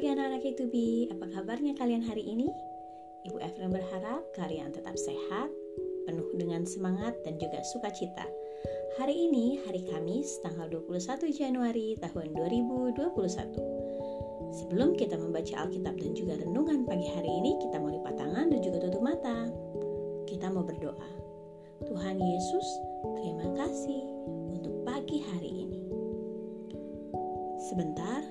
pagi anak-anak apa kabarnya kalian hari ini? Ibu Evelyn berharap kalian tetap sehat, penuh dengan semangat dan juga sukacita. Hari ini hari Kamis tanggal 21 Januari tahun 2021. Sebelum kita membaca Alkitab dan juga renungan pagi hari ini, kita mau lipat tangan dan juga tutup mata. Kita mau berdoa. Tuhan Yesus, terima kasih untuk pagi hari ini. Sebentar,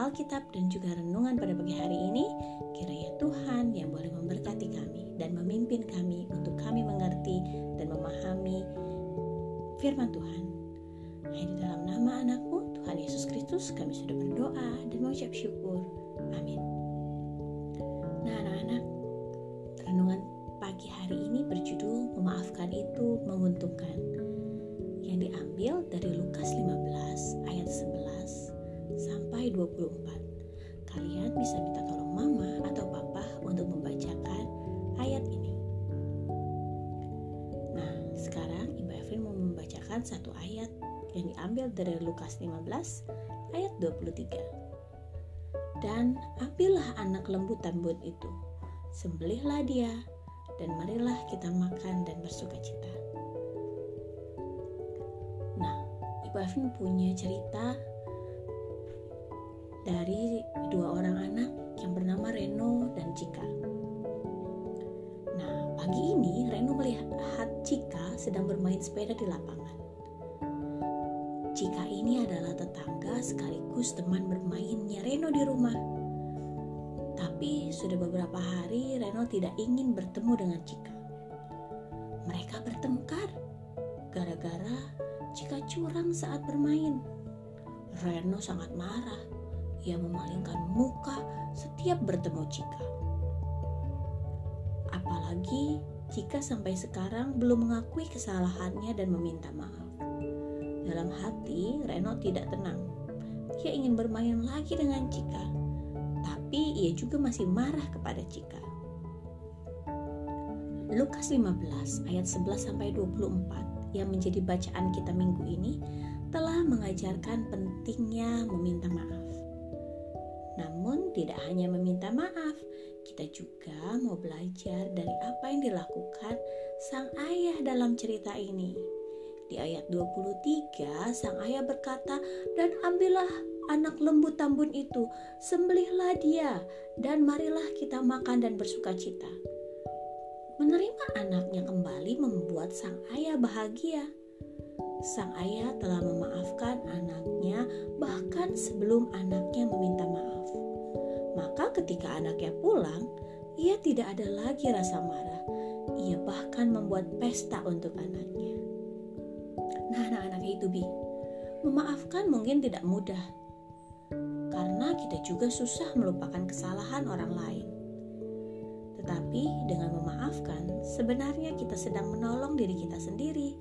Alkitab dan juga renungan pada pagi hari ini, kiranya Tuhan yang boleh memberkati kami dan memimpin kami untuk kami mengerti dan memahami firman Tuhan. Hanya di dalam nama anakmu, Tuhan Yesus Kristus, kami sudah berdoa dan mengucap syukur. Amin. Nah anak-anak, renungan pagi hari ini berjudul Memaafkan itu menguntungkan yang diambil dari Lukas 15 ayat 11 sampai 24. Kalian bisa minta tolong mama atau papa untuk membacakan ayat ini. Nah, sekarang Ibu Evelyn mau membacakan satu ayat yang diambil dari Lukas 15 ayat 23. Dan ambillah anak lembu tambun itu, sembelihlah dia, dan marilah kita makan dan bersuka cita. Nah, Ibu Evelyn punya cerita dari dua orang anak yang bernama Reno dan Cika. Nah, pagi ini Reno melihat Cika sedang bermain sepeda di lapangan. Cika ini adalah tetangga sekaligus teman bermainnya Reno di rumah. Tapi sudah beberapa hari Reno tidak ingin bertemu dengan Cika. Mereka bertengkar gara-gara Cika curang saat bermain. Reno sangat marah ia memalingkan muka setiap bertemu Cika. Apalagi jika sampai sekarang belum mengakui kesalahannya dan meminta maaf. Dalam hati, Reno tidak tenang. Ia ingin bermain lagi dengan Cika, tapi ia juga masih marah kepada Cika. Lukas 15 ayat 11 sampai 24 yang menjadi bacaan kita minggu ini telah mengajarkan pentingnya meminta maaf. Namun, tidak hanya meminta maaf, kita juga mau belajar dari apa yang dilakukan sang ayah dalam cerita ini. Di ayat 23, sang ayah berkata, "Dan ambillah anak lembu tambun itu, sembelihlah dia, dan marilah kita makan dan bersuka cita." Menerima anaknya kembali membuat sang ayah bahagia. Sang ayah telah memaafkan anaknya, bahkan sebelum anaknya meminta maaf. Maka ketika anaknya pulang, ia tidak ada lagi rasa marah. Ia bahkan membuat pesta untuk anaknya. Nah, anak-anak itu bi, memaafkan mungkin tidak mudah. Karena kita juga susah melupakan kesalahan orang lain. Tetapi dengan memaafkan, sebenarnya kita sedang menolong diri kita sendiri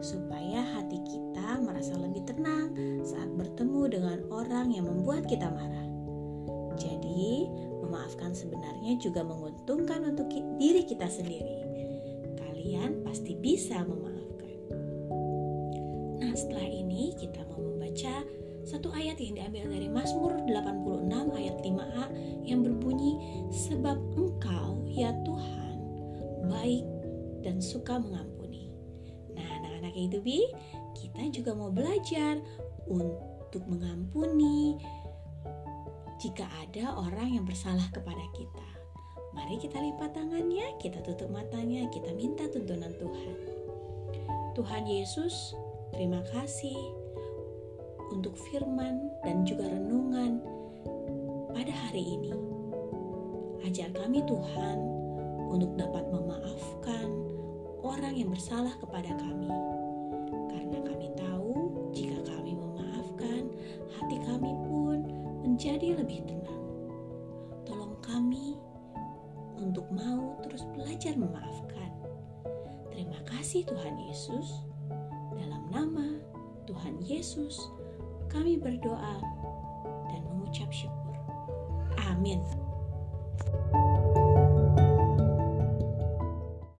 supaya hati kita merasa lebih tenang saat bertemu dengan orang yang membuat kita marah. Jadi, memaafkan sebenarnya juga menguntungkan untuk diri kita sendiri. Kalian pasti bisa memaafkan. Nah, setelah ini kita mau membaca satu ayat yang diambil dari Mazmur 86 ayat 5a yang berbunyi sebab Engkau ya Tuhan baik dan suka mengampuni. Nah, anak-anak itu bi, kita juga mau belajar untuk mengampuni, jika ada orang yang bersalah kepada kita. Mari kita lipat tangannya, kita tutup matanya, kita minta tuntunan Tuhan. Tuhan Yesus, terima kasih untuk firman dan juga renungan pada hari ini. Ajar kami Tuhan untuk dapat memaafkan orang yang bersalah kepada kami. Untuk mau terus belajar memaafkan. Terima kasih Tuhan Yesus. Dalam nama Tuhan Yesus, kami berdoa dan mengucap syukur. Amin.